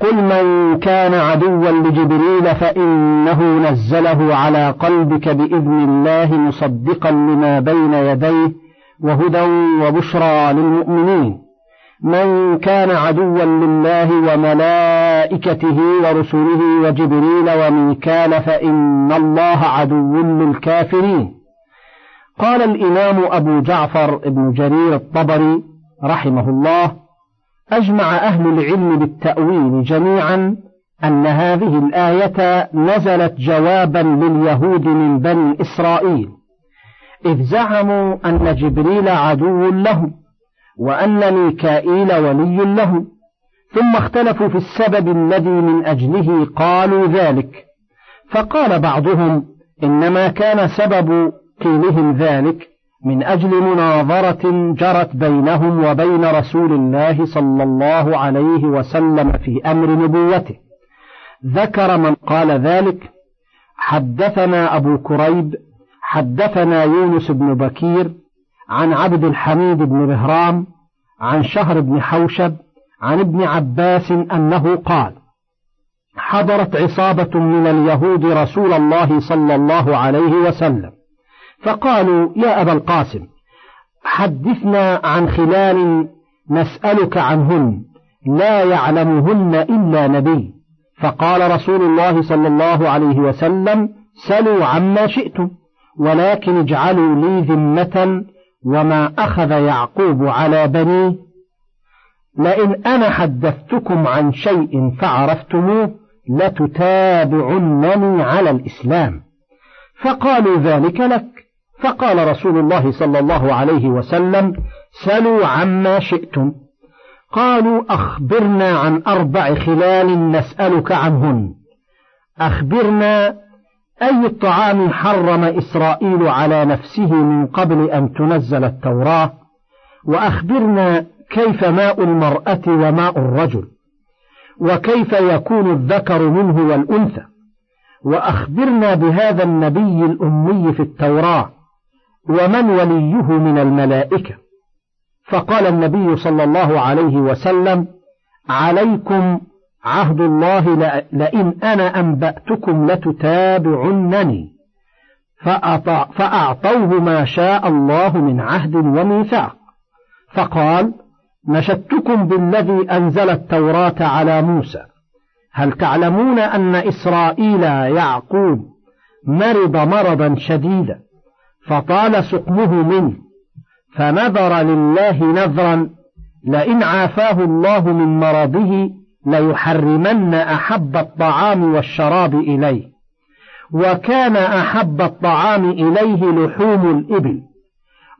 قل من كان عدوا لجبريل فإنه نزله على قلبك بإذن الله مصدقا لما بين يديه وهدى وبشرى للمؤمنين. من كان عدوا لله وملائكته ورسله وجبريل وميكال فإن الله عدو للكافرين. قال الإمام أبو جعفر بن جرير الطبري رحمه الله أجمع أهل العلم بالتأويل جميعا أن هذه الآية نزلت جوابا لليهود من بني إسرائيل إذ زعموا أن جبريل عدو لهم وأن ميكائيل ولي له ثم اختلفوا في السبب الذي من أجله قالوا ذلك. فقال بعضهم إنما كان سبب قيلهم ذلك من أجل مناظرة جرت بينهم وبين رسول الله صلى الله عليه وسلم في أمر نبوته. ذكر من قال ذلك حدثنا أبو كريب حدثنا يونس بن بكير عن عبد الحميد بن بهرام عن شهر بن حوشب عن ابن عباس أنه قال حضرت عصابة من اليهود رسول الله صلى الله عليه وسلم. فقالوا يا أبا القاسم حدثنا عن خلال نسألك عنهن لا يعلمهن إلا نبي. فقال رسول الله صلى الله عليه وسلم سلوا عما شئتم ولكن اجعلوا لي ذمة وما أخذ يعقوب على بنيه. لئن أنا حدثتكم عن شيء فعرفتموه لتتابعنني على الإسلام. فقالوا ذلك لك. فقال رسول الله صلى الله عليه وسلم سلوا عما شئتم. قالوا أخبرنا عن أربع خلال نسألك عنهن. أخبرنا أي الطعام حرم إسرائيل على نفسه من قبل أن تنزل التوراة؟ وأخبرنا كيف ماء المرأة وماء الرجل؟ وكيف يكون الذكر منه والأنثى؟ وأخبرنا بهذا النبي الأمي في التوراة ومن وليه من الملائكة؟ فقال النبي صلى الله عليه وسلم عليكم عهد الله لئن أنا أنبأتكم لتتابعنني فأعطوه ما شاء الله من عهد وميثاق. فقال نشدتكم بالذي أنزل التوراة على موسى. هل تعلمون أن إسرائيل يعقوب مرض مرضا شديدا؟ فطال سقمه منه فنذر لله نذرا لئن عافاه الله من مرضه ليحرمن أحب الطعام والشراب إليه. وكان أحب الطعام إليه لحوم الإبل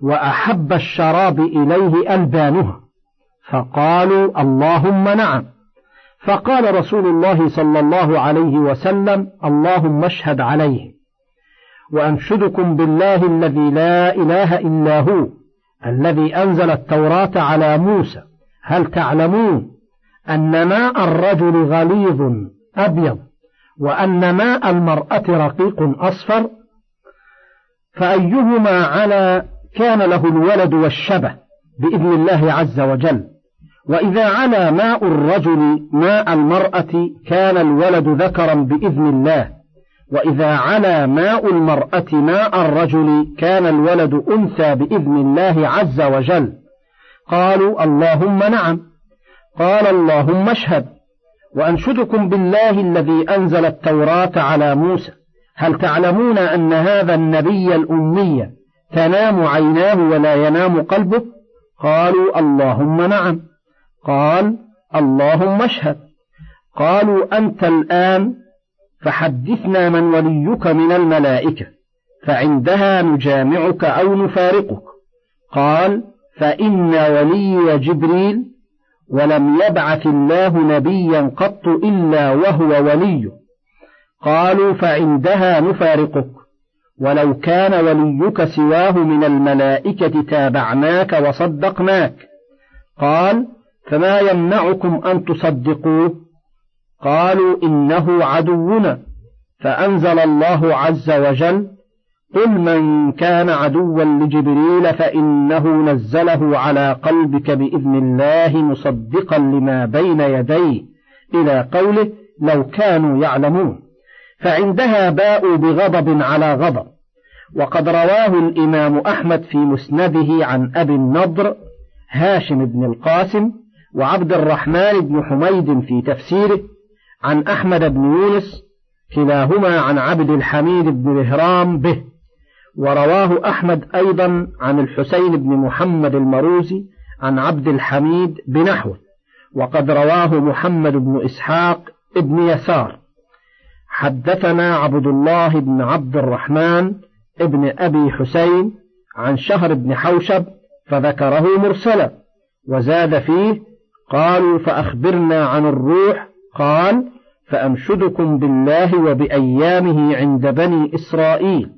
وأحب الشراب إليه ألبانها. فقالوا اللهم نعم. فقال رسول الله صلى الله عليه وسلم اللهم اشهد عليه. وأنشدكم بالله الذي لا إله إلا هو الذي أنزل التوراة على موسى. هل تعلمون أن ماء الرجل غليظ أبيض وأن ماء المرأة رقيق أصفر؟ فأيهما على كان له الولد والشبه بإذن الله عز وجل. وإذا على ماء الرجل ماء المرأة كان الولد ذكرا بإذن الله. وإذا على ماء المرأة ماء الرجل كان الولد أنثى بإذن الله عز وجل. قالوا اللهم نعم. قال اللهم اشهد. وأنشدكم بالله الذي أنزل التوراة على موسى. هل تعلمون أن هذا النبي الأمي تنام عيناه ولا ينام قلبه؟ قالوا اللهم نعم. قال اللهم اشهد. قالوا أنت الآن فحدثنا من وليك من الملائكة فعندها نجامعك أو نفارقك. قال فإن ولي جبريل ولم يبعث الله نبيا قط إلا وهو وليه قالوا فعندها نفارقك. ولو كان وليك سواه من الملائكة تابعناك وصدقناك. قال فما يمنعكم أن تصدقوه؟ قالوا إنه عدونا فأنزل الله عز وجل قل من كان عدوا لجبريل فإنه نزله على قلبك بإذن الله مصدقا لما بين يديه إلى قوله لو كانوا يعلمون. فعندها باءوا بغضب على غضب. وقد رواه الإمام أحمد في مسنده عن أبي النضر هاشم بن القاسم وعبد الرحمن بن حميد في تفسيره عن أحمد بن يونس كلاهما عن عبد الحميد بن مهرام به ورواه أحمد أيضا عن الحسين بن محمد المروزي عن عبد الحميد بنحوه وقد رواه محمد بن إسحاق ابن يسار. حدثنا عبد الله بن عبد الرحمن ابن أبي حسين عن شهر بن حوشب فذكره مرسلا وزاد فيه قالوا فأخبرنا عن الروح قال فأنشدكم بالله وبأيامه عند بني إسرائيل.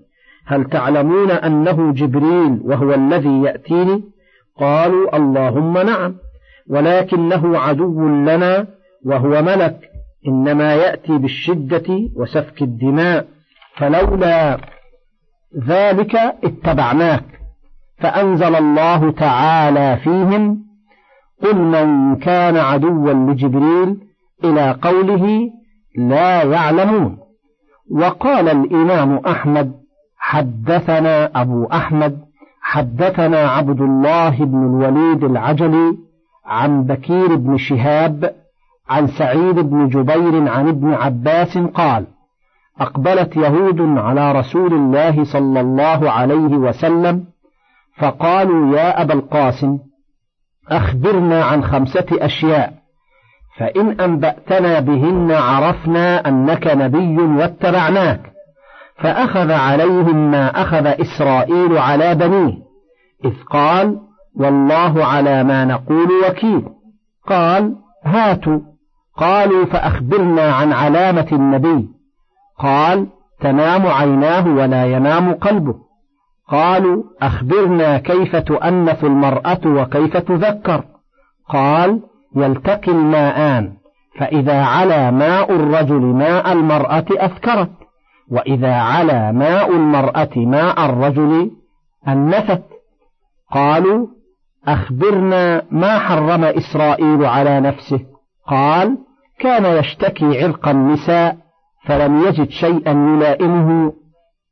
هل تعلمون أنه جبريل وهو الذي يأتيني؟ قالوا اللهم نعم ولكنه عدو لنا وهو ملك إنما يأتي بالشدة وسفك الدماء فلولا ذلك اتبعناك. فأنزل الله تعالى فيهم قل من كان عدوا لجبريل إلى قوله لا يعلمون. وقال الإمام أحمد حدثنا أبو أحمد حدثنا عبد الله بن الوليد العجلي عن بكير بن شهاب عن سعيد بن جبير عن ابن عباس قال أقبلت يهود على رسول الله صلى الله عليه وسلم فقالوا يا أبا القاسم أخبرنا عن خمسة أشياء. فإن أنبأتنا بهن عرفنا أنك نبي واتبعناك فأخذ عليهم ما أخذ إسرائيل على بنيه إذ قال والله على ما نقول وكيل. قال هاتوا. قالوا فأخبرنا عن علامة النبي. قال تنام عيناه ولا ينام قلبه. قالوا أخبرنا كيف تؤنث المرأة وكيف تذكر. قال يلتقي الماءان فإذا علا ماء الرجل ماء المرأة أذكرت وإذا علا ماء المرأة ماء الرجل أنثت قالوا أخبرنا ما حرم إسرائيل على نفسه. قال كان يشتكي عرق النساء فلم يجد شيئا يلائمه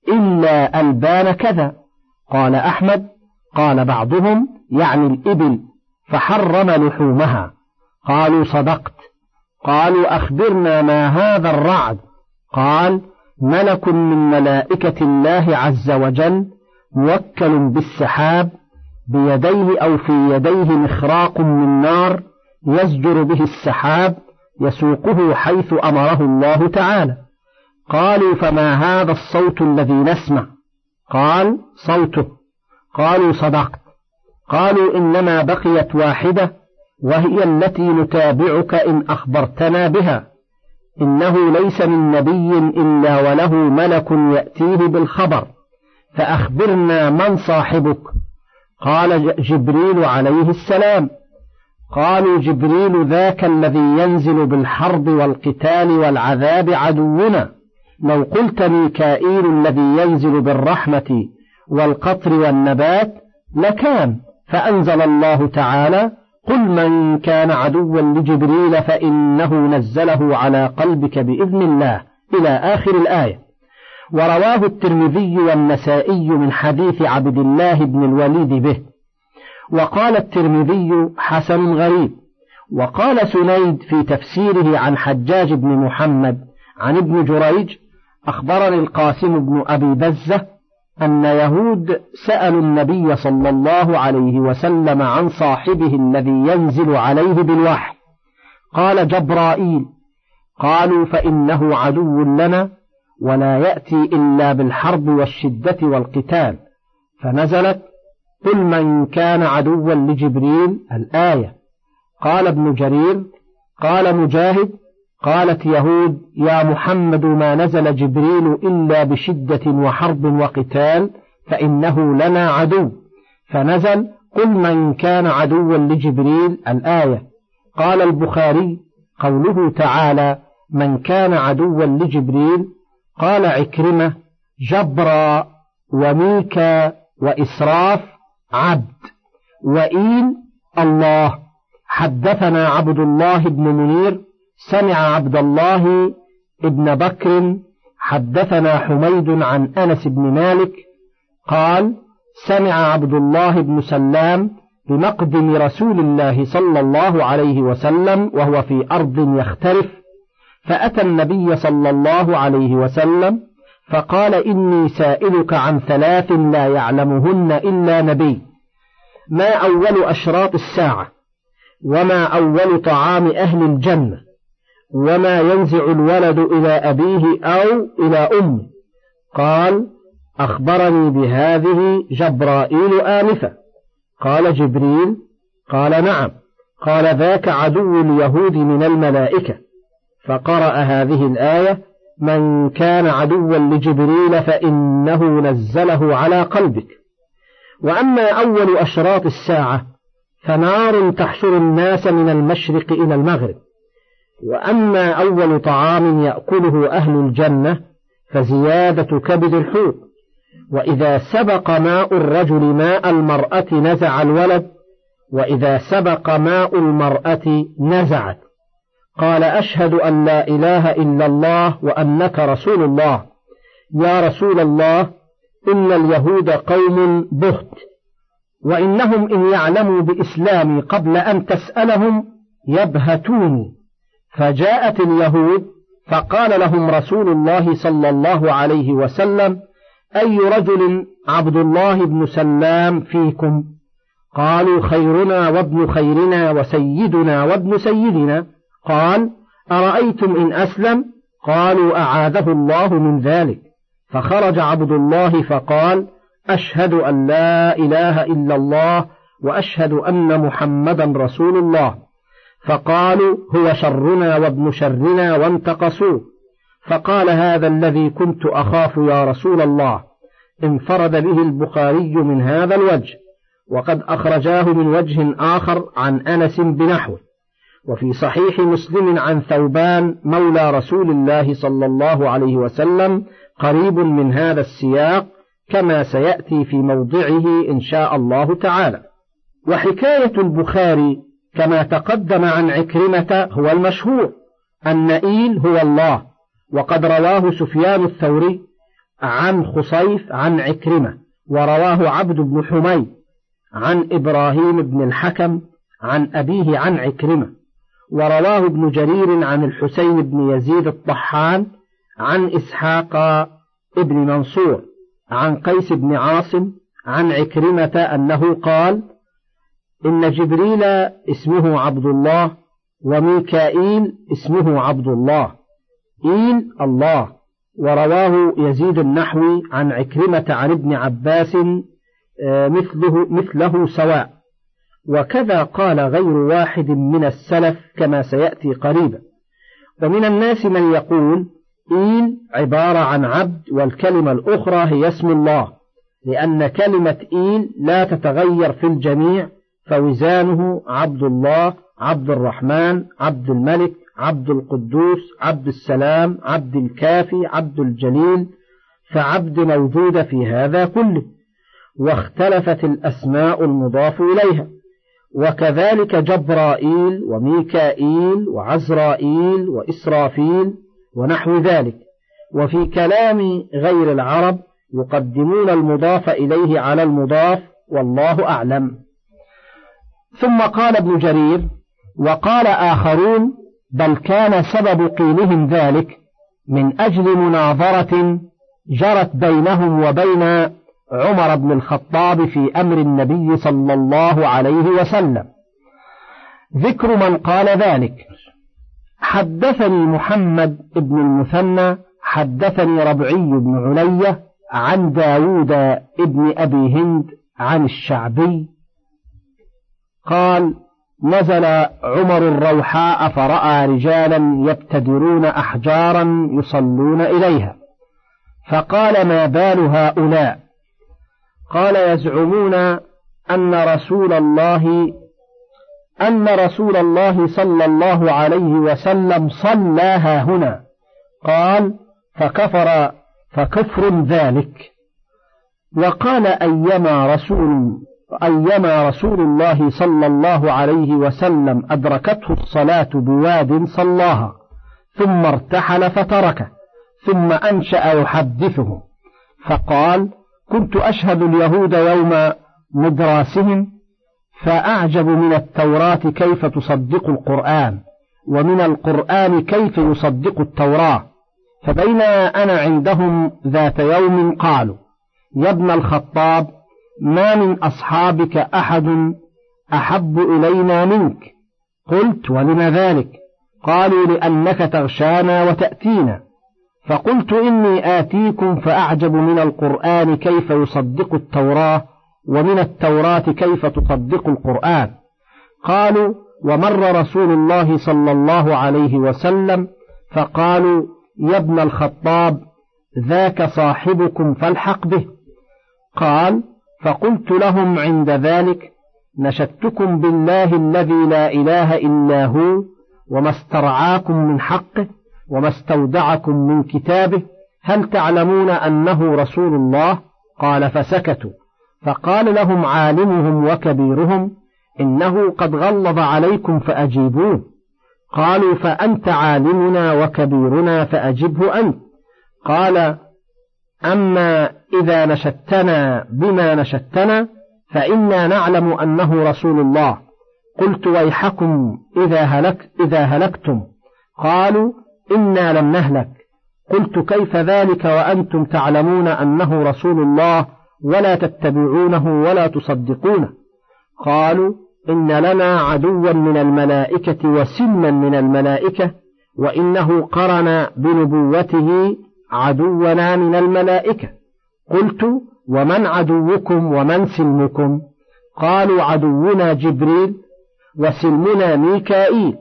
إلا ألبان كذا. قال أحمد قال بعضهم يعني الإبل فحرم لحومها. قالوا صدقت. قالوا أخبرنا ما هذا الرعد. قال ملك من ملائكة الله عز وجل موكل بالسحاب بيديه أو في يديه مخراق من نار يزجر به السحاب يسوقه حيث أمره الله تعالى. قالوا فما هذا الصوت الذي نسمع؟ قال صوته. قالوا صدقت. قالوا إنما بقيت واحدة وهي التي نتابعك إن أخبرتنا بها. إنه ليس من نبي إلا وله ملك يأتيه بالخبر فأخبرنا من صاحبك. قال جبريل عليه السلام. قالوا جبريل ذاك الذي ينزل بالحرب والقتال والعذاب عدونا. لو قلت ميكائيل الذي ينزل بالرحمة والقطر والنبات لكان فأنزل الله تعالى قل من كان عدوا لجبريل فإنه نزله على قلبك بإذن الله إلى آخر الآية. ورواه الترمذي والنسائي من حديث عبد الله بن الوليد به. وقال الترمذي حسن غريب. وقال سنيد في تفسيره عن حجاج بن محمد عن ابن جريج أخبرني القاسم بن أبي بزة أن يهود سألوا النبي صلى الله عليه وسلم عن صاحبه الذي ينزل عليه بالوحي. قال جبرائيل قالوا فإنه عدو لنا ولا يأتي إلا بالحرب والشدة والقتال. فنزلت قل من كان عدوا لجبريل؟ الآية. قال ابن جرير قال مجاهد قالت يهود يا محمد ما نزل جبريل إلا بشدة وحرب وقتال فإنه لنا عدو. فنزل قل من كان عدوا لجبريل الآية. قال البخاري قوله تعالى من كان عدوا لجبريل. قال عكرمة جبرا وميكا وإسراف عبد. وإيل الله. حدثنا عبد الله بن منير سمع عبد الله ابن بكر حدثنا حميد عن أنس بن مالك قال سمع عبد الله بن سلام بمقدم رسول الله صلى الله عليه وسلم وهو في أرض يختلف فأتى النبي صلى الله عليه وسلم فقال إني سائلك عن ثلاث لا يعلمهن إلا نبي ما أول أشراط الساعة؟ وما أول طعام أهل الجنة؟ وما ينزع الولد إلى أبيه أو إلى أمه. قال أخبرني بهذه جبرائيل آنفة. قال جبريل قال نعم. قال ذاك عدو اليهود من الملائكة. فقرأ هذه الآية من كان عدوا لجبريل فإنه نزله على قلبك. وأما أول أشراط الساعة فنار تحشر الناس من المشرق إلى المغرب. وأما أول طعام يأكله أهل الجنة فزيادة كبد الحوت. وإذا سبق ماء الرجل ماء المرأة نزع الولد وإذا سبق ماء المرأة نزعت. قال أشهد أن لا إله إلا الله وأنك رسول الله. يا رسول الله إن اليهود قوم بهت وإنهم إن يعلموا بإسلامي قبل أن تسألهم يبهتوني. فجاءت اليهود فقال لهم رسول الله صلى الله عليه وسلم أي رجل عبد الله بن سلام فيكم؟ قالوا خيرنا وابن خيرنا وسيدنا وابن سيدنا. قال أرأيتم إن أسلم؟ قالوا أعاذه الله من ذلك. فخرج عبد الله فقال أشهد أن لا إله إلا الله وأشهد أن محمدا رسول الله. فقالوا هو شرنا وابن شرنا وانتقصوه. فقال هذا الذي كنت أخاف يا رسول الله انفرد به البخاري من هذا الوجه وقد أخرجاه من وجه آخر عن أنس بنحوه. وفي صحيح مسلم عن ثوبان مولى رسول الله صلى الله عليه وسلم قريب من هذا السياق كما سيأتي في موضعه إن شاء الله تعالى. وحكاية البخاري كما تقدم عن عكرمة هو المشهور النئيل هو الله وقد رواه سفيان الثوري عن خصيف عن عكرمة ورواه عبد بن حميد عن إبراهيم بن الحكم عن أبيه عن عكرمة ورواه ابن جرير عن الحسين بن يزيد الطحان عن إسحاق ابن منصور عن قيس بن عاصم عن عكرمة أنه قال إن جبريل اسمه عبد الله وميكائيل اسمه عبد الله. إيل الله ورواه يزيد النحوي عن عكرمة عن ابن عباس آه، مثله, مثله سواء. وكذا قال غير واحد من السلف كما سيأتي قريبا. ومن الناس من يقول إيل عبارة عن عبد والكلمة الأخرى هي اسم الله لأن كلمة إيل لا تتغير في الجميع فوزانه عبد الله عبد الرحمن عبد الملك عبد القدوس عبد السلام عبد الكافي عبد الجليل فعبد موجود في هذا كله واختلفت الأسماء المضاف إليها وكذلك جبرائيل وميكائيل وعزرائيل وإسرافيل ونحو ذلك وفي كلام غير العرب يقدمون المضاف إليه على المضاف والله أعلم. ثم قال ابن جرير وقال آخرون بل كان سبب قيلهم ذلك من أجل مناظرة جرت بينهم وبين عمر بن الخطاب في أمر النبي صلى الله عليه وسلم. ذكر من قال ذلك حدثني محمد بن المثنى حدثني ربعي بن علية عن داود ابن أبي هند عن الشعبي قال نزل عمر الروحاء فرأى رجالا يبتدرون أحجارا يصلون إليها. فقال ما بال هؤلاء؟ قال يزعمون أن رسول الله أن رسول الله صلى الله عليه وسلم صلاها هنا. قال فكفر فكفر ذلك. وقال أيما رسول أيما رسول الله صلى الله عليه وسلم أدركته الصلاة بواد صلاها ثم ارتحل فتركه ثم أنشأ يحدثهم فقال كنت أشهد اليهود يوم مدراسهم فأعجب من التوراة كيف تصدق القرآن ومن القرآن كيف يصدق التوراة فبينما أنا عندهم ذات يوم قالوا يا ابن الخطاب ما من أصحابك أحد أحب إلينا منك. قلت ولم ذلك؟ قالوا لأنك تغشانا وتأتينا. فقلت إني آتيكم فأعجب من القرآن كيف يصدق التوراة ومن التوراة كيف تصدق القرآن. قالوا ومر رسول الله صلى الله عليه وسلم فقالوا يا ابن الخطاب ذاك صاحبكم فالحق به. قال فقلت لهم عند ذلك نشدتكم بالله الذي لا إله إلا هو وما استرعاكم من حقه وما استودعكم من كتابه هل تعلمون أنه رسول الله؟ قال فسكتوا. فقال لهم عالمهم وكبيرهم إنه قد غلظ عليكم فأجيبوه. قالوا فأنت عالمنا وكبيرنا فأجبه أنت. قال أما إذا نشدتنا بما نشدتنا فإنا نعلم أنه رسول الله. قلت ويحكم إذا, هلك إذا هلكتم. قالوا إنا لم نهلك. قلت كيف ذلك وأنتم تعلمون أنه رسول الله ولا تتبعونه ولا تصدقونه؟ قالوا إن لنا عدوا من الملائكة وسلما من الملائكة وإنه قرن بنبوته عدونا من الملائكة. قلت ومن عدوكم ومن سلمكم؟ قالوا عدونا جبريل وسلمنا ميكائيل.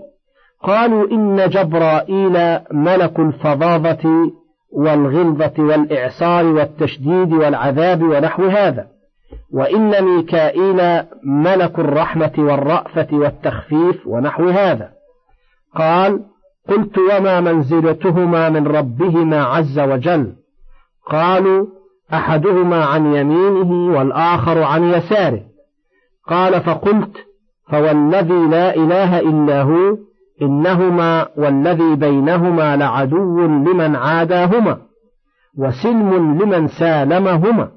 قالوا إن جبرائيل ملك الفظاظة والغلظة والإعصار والتشديد والعذاب ونحو هذا. وإن ميكائيل ملك الرحمة والرأفة والتخفيف ونحو هذا. قال قلت وما منزلتهما من ربهما عز وجل. قالوا أحدهما عن يمينه والآخر عن يساره. قال فقلت فوالذي لا إله إلا هو إنهما والذي بينهما لعدو لمن عاداهما وسلم لمن سالمهما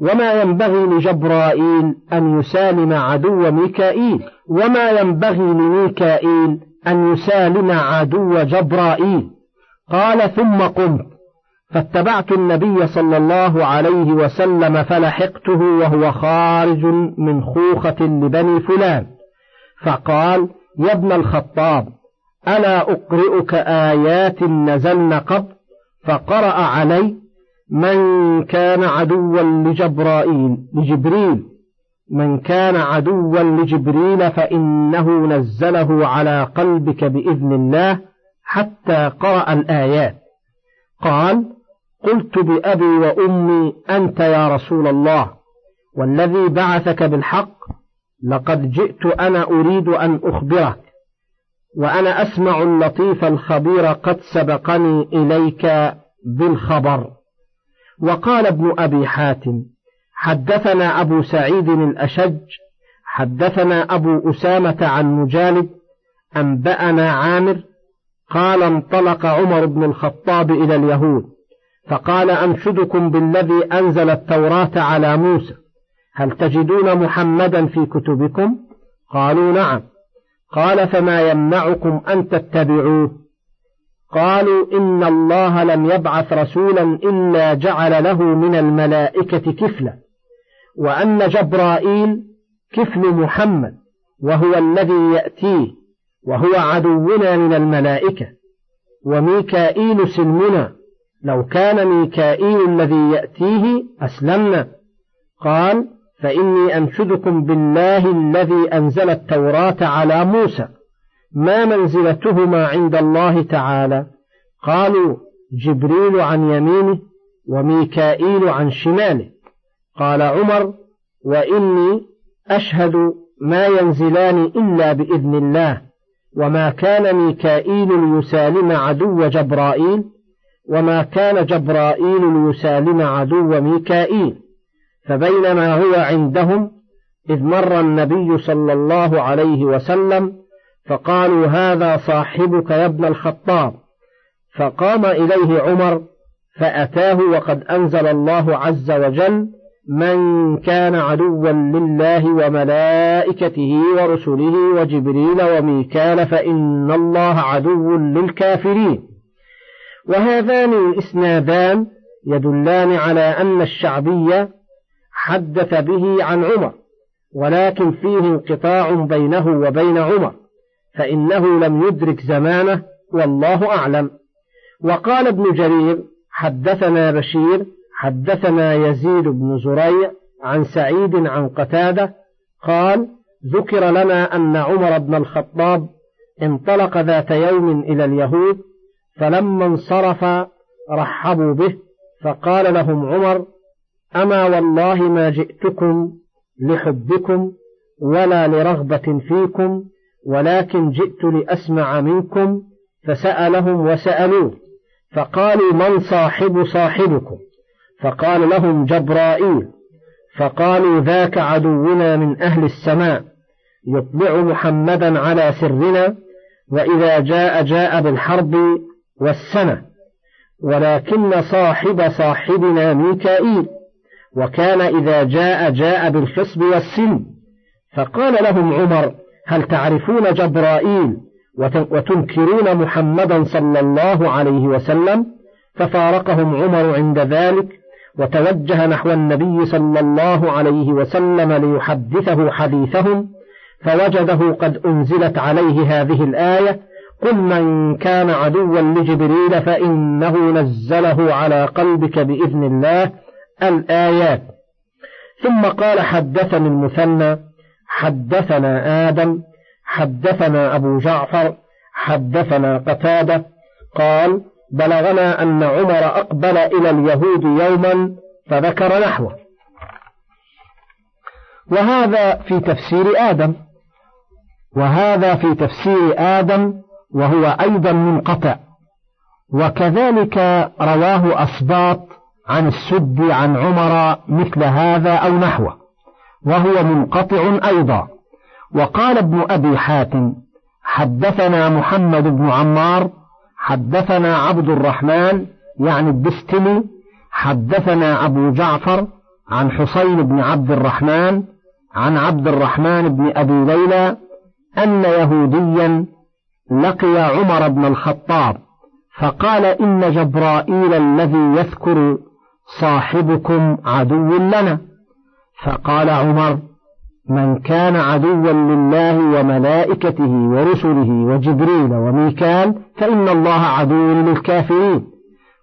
وما ينبغي لجبرائيل أن يسالم عدو ميكائيل وما ينبغي لميكائيل أن يسالم عدو جبرائيل. قال ثم قمت. فاتبعت النبي صلى الله عليه وسلم فلحقته وهو خارج من خوخة لبني فلان. فقال يا ابن الخطاب ألا أقرئك آيات نزلن قبل فقرأ علي من كان عدوا لجبرائيل لجبريل. من كان عدوا لجبريل فإنه نزله على قلبك بإذن الله حتى قرأ الآيات. قال قلت بأبي وأمي أنت يا رسول الله والذي بعثك بالحق لقد جئت أنا أريد أن أخبرك وأنا أسمع اللطيف الخبير قد سبقني إليك بالخبر. وقال ابن أبي حاتم حدثنا أبو سعيد الأشج حدثنا أبو أسامة عن مجالد أنبأنا عامر قال انطلق عمر بن الخطاب إلى اليهود فقال أنشدكم بالذي أنزل التوراة على موسى هل تجدون محمدا في كتبكم؟ قالوا نعم. قال فما يمنعكم أن تتبعوه؟ قالوا إن الله لم يبعث رسولا إلا جعل له من الملائكة كفلا. وأن جبرائيل كفل محمد وهو الذي يأتيه وهو عدونا من الملائكة. وميكائيل سلمنا لو كان ميكائيل الذي يأتيه أسلمنا. قال فإني أنشدكم بالله الذي أنزل التوراة على موسى. ما منزلتهما عند الله تعالى؟ قالوا جبريل عن يمينه وميكائيل عن شماله. قال عمر وإني أشهد ما ينزلان إلا بإذن الله وما كان ميكائيل ليسالم عدو جبرائيل وما كان جبرائيل ليسالم عدو ميكائيل فبينما هو عندهم إذ مر النبي صلى الله عليه وسلم فقالوا هذا صاحبك يا ابن الخطاب. فقام إليه عمر فأتاه وقد أنزل الله عز وجل من كان عدوا لله وملائكته ورسله وجبريل وميكال فإن الله عدو للكافرين. وهذان الإسنادان يدلان على أن الشعبي حدث به عن عمر ولكن فيه انقطاع بينه وبين عمر فإنه لم يدرك زمانه والله أعلم. وقال ابن جرير حدثنا بشير حدثنا يزيد بن زريع عن سعيد عن قتادة قال ذكر لنا أن عمر بن الخطاب انطلق ذات يوم إلى اليهود فلما انصرف رحبوا به فقال لهم عمر أما والله ما جئتكم لحبكم ولا لرغبة فيكم ولكن جئت لأسمع منكم فسألهم وسألوه فقالوا من صاحب صاحبكم؟ فقال لهم جبرائيل فقالوا ذاك عدونا من أهل السماء يطبع محمدا على سرنا وإذا جاء جاء بالحرب والسنة ولكن صاحب صاحبنا ميكائيل وكان إذا جاء جاء بالخصب والسن فقال لهم عمر هل تعرفون جبرائيل وتنكرون محمدا صلى الله عليه وسلم؟ ففارقهم عمر عند ذلك وتوجه نحو النبي صلى الله عليه وسلم ليحدثه حديثهم فوجده قد أنزلت عليه هذه الآية قل من كان عدوا لجبريل فإنه نزله على قلبك بإذن الله الآيات. ثم قال حدثني المثنى حدثنا آدم حدثنا أبو جعفر حدثنا قتادة قال بلغنا أن عمر أقبل إلى اليهود يوما فذكر نحوه. وهذا في تفسير آدم. وهذا في تفسير آدم وهو أيضا منقطع. وكذلك رواه أسباط عن السد عن عمر مثل هذا أو نحوه وهو منقطع أيضا. وقال ابن أبي حاتم حدثنا محمد بن عمار حدثنا عبد الرحمن يعني الدستمي حدثنا أبو جعفر عن حسين بن عبد الرحمن عن عبد الرحمن بن أبي ليلى أن يهوديا لقي عمر بن الخطاب فقال إن جبرائيل الذي يذكر صاحبكم عدو لنا. فقال عمر من كان عدوا لله وملائكته ورسله وجبريل وميكال فإن الله عدو للكافرين.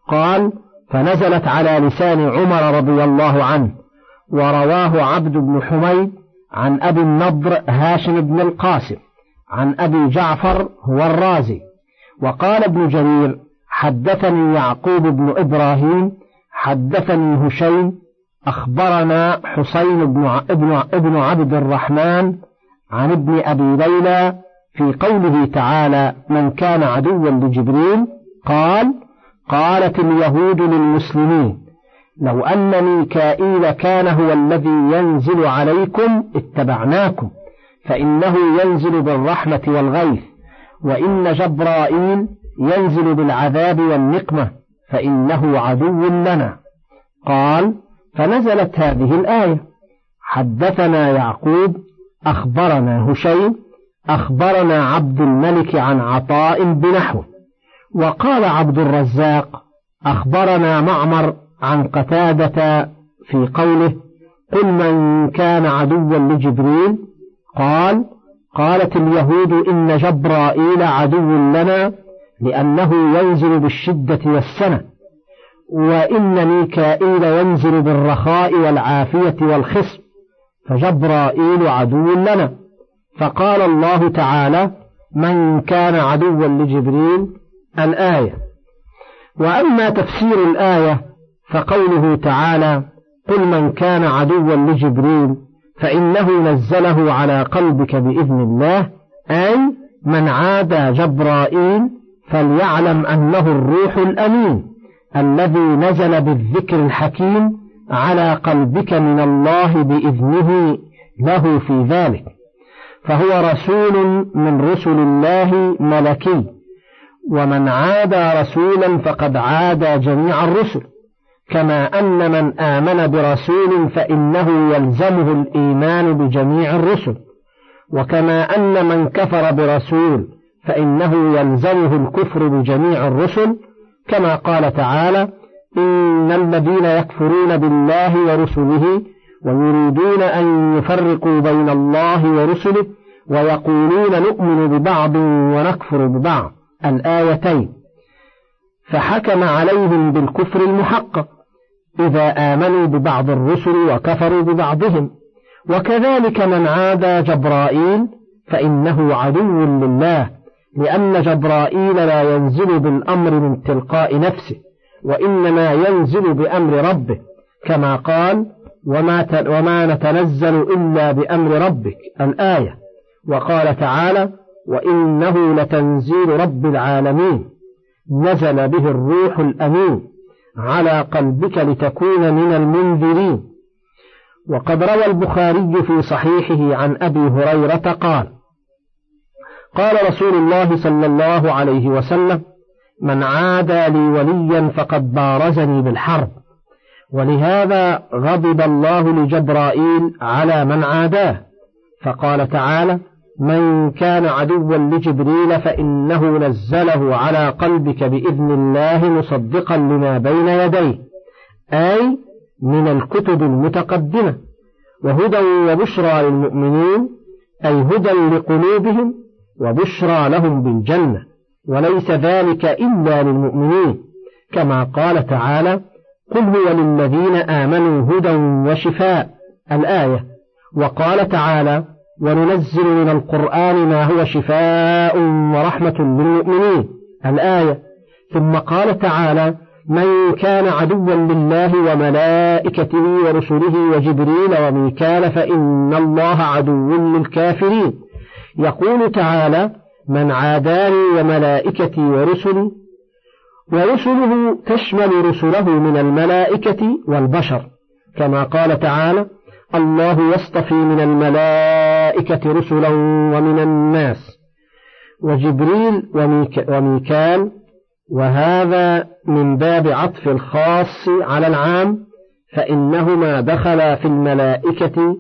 قال فنزلت على لسان عمر رضي الله عنه ورواه عبد بن حميد عن أبي النضر هاشم بن القاسم عن أبي جعفر هو الرازي. وقال ابن جرير حدثني يعقوب بن إبراهيم حدثني هشيم أخبرنا حسين بن ابن ابن عبد الرحمن عن ابن أبي ليلى في قوله تعالى من كان عدوا لجبريل قال قالت اليهود للمسلمين لو أن ميكائيل كان هو الذي ينزل عليكم اتبعناكم فإنه ينزل بالرحمة والغيث وإن جبرائيل ينزل بالعذاب والنقمة فإنه عدو لنا. قال فنزلت هذه الآية. حدثنا يعقوب أخبرنا هشيم أخبرنا عبد الملك عن عطاء بنحوه وقال عبد الرزاق أخبرنا معمر عن قتادة في قوله قل من كان عدوا لجبريل؟ قال قالت اليهود إن جبرائيل عدو لنا لأنه ينزل بالشدة والسنة. وإن ميكائيل ينزل بالرخاء والعافية والخصم فجبرائيل عدو لنا. فقال الله تعالى من كان عدوا لجبريل؟ الآية. وأما تفسير الآية فقوله تعالى قل من كان عدوا لجبريل فإنه نزله على قلبك بإذن الله. أي من عادى جبرائيل فليعلم أنه الروح الأمين. الذي نزل بالذكر الحكيم على قلبك من الله بإذنه له في ذلك. فهو رسول من رسل الله ملكي. ومن عادى رسولا فقد عادى جميع الرسل. كما أن من آمن برسول فإنه يلزمه الإيمان بجميع الرسل. وكما أن من كفر برسول فإنه يلزمه الكفر بجميع الرسل. كما قال تعالى إن الذين يكفرون بالله ورسله ويريدون أن يفرقوا بين الله ورسله ويقولون نؤمن ببعض ونكفر ببعض. الآيتين. فحكم عليهم بالكفر المحقق إذا آمنوا ببعض الرسل وكفروا ببعضهم. وكذلك من عادى جبرائيل فإنه عدو لله. لأن جبرائيل لا ينزل بالأمر من تلقاء نفسه وإنما ينزل بأمر ربه كما قال وما, وما نتنزل إلا بأمر ربك الآية. وقال تعالى وإنه لتنزيل رب العالمين نزل به الروح الأمين على قلبك لتكون من المنذرين وقد روى البخاري في صحيحه عن أبي هريرة قال قال رسول الله صلى الله عليه وسلم من عادى لي وليا فقد بارزني بالحرب ولهذا غضب الله لجبرائيل على من عاداه فقال تعالى من كان عدوا لجبريل فإنه نزله على قلبك بإذن الله مصدقا لما بين يديه أي من الكتب المتقدمة وهدى وبشرى للمؤمنين أي هدى لقلوبهم وبشرى لهم بالجنة وليس ذلك إلا للمؤمنين. كما قال تعالى قل هو للذين آمنوا هدى وشفاء الآية. وقال تعالى وننزل من القرآن ما هو شفاء ورحمة للمؤمنين الآية. ثم قال تعالى من كان عدوا لله وملائكته ورسله وجبريل وميكال فإن الله عدو للكافرين يقول تعالى من عاداني وملائكتي ورسلي ورسله تشمل رسله من الملائكة والبشر. كما قال تعالى الله يصطفي من الملائكة رسلا ومن الناس وجبريل وميك وميكال وهذا من باب عطف الخاص على العام فإنهما دخلا في الملائكة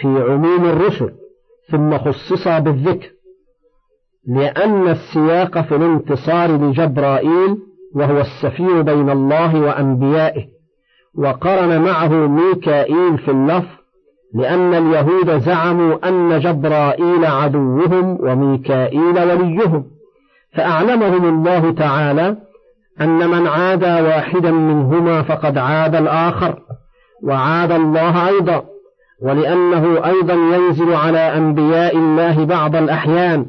في عموم الرسل. ثم خصصا بالذكر لأن السياق في الانتصار لجبرائيل وهو السفير بين الله وأنبيائه وقرن معه ميكائيل في اللفظ لأن اليهود زعموا أن جبرائيل عدوهم وميكائيل وليهم فأعلمهم الله تعالى أن من عادى واحدا منهما فقد عاد الآخر وعاد الله أيضا. ولأنه أيضا ينزل على أنبياء الله بعض الأحيان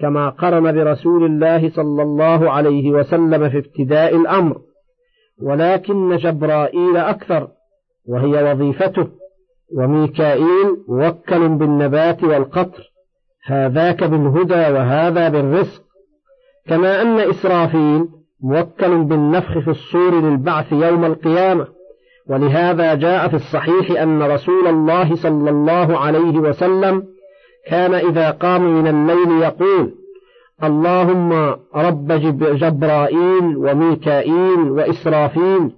كما قرن برسول الله صلى الله عليه وسلم في ابتداء الأمر ولكن جبرائيل أكثر وهي وظيفته وميكائيل موكل بالنبات والقطر هذاك بالهدى وهذا بالرزق كما أن إسرافيل موكل بالنفخ في الصور للبعث يوم القيامة. ولهذا جاء في الصحيح أن رسول الله صلى الله عليه وسلم كان إذا قام من الليل يقول اللهم رب جبرائيل وميكائيل وإسرافيل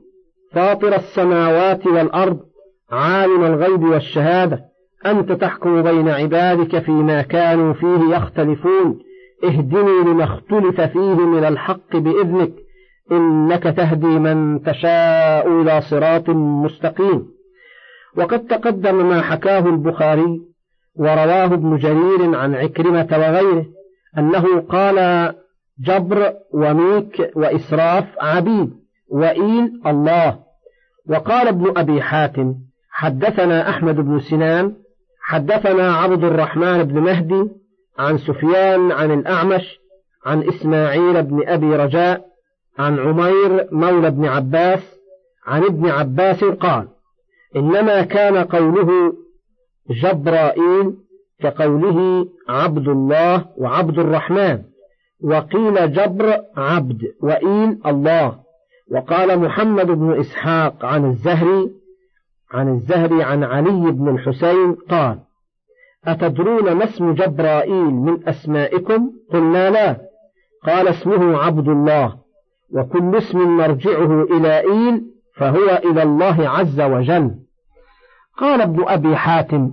فاطر السماوات والأرض عالم الغيب والشهادة أنت تحكم بين عبادك فيما كانوا فيه يختلفون اهدني لما اختلف فيه من الحق بإذنك إنك تهدي من تشاء إلى صراط مستقيم. وقد تقدم ما حكاه البخاري ورواه ابن جرير عن عكرمة وغيره أنه قال جبر وميك وإسراف عبيد وإيل الله. وقال ابن أبي حاتم حدثنا أحمد بن سنان حدثنا عبد الرحمن بن مهدي عن سفيان عن الأعمش عن إسماعيل بن أبي رجاء عن عمير مولى بن عباس عن ابن عباس قال إنما كان قوله جبرائيل كقوله عبد الله وعبد الرحمن وقيل جبر عبد وإيل الله. وقال محمد بن إسحاق عن الزهري عن الزهري عن علي بن الحسين قال أتدرون ما اسم جبرائيل من أسمائكم؟ قلنا لا. قال اسمه عبد الله. وكل اسم مرجعه إلى إيل فهو إلى الله عز وجل. قال ابن أبي حاتم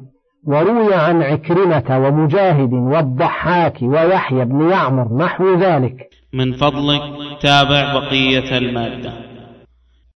وروي عن عكرمة ومجاهد والضحاك ويحيى بن يعمر نحو ذلك. من فضلك تابع بقية المادة.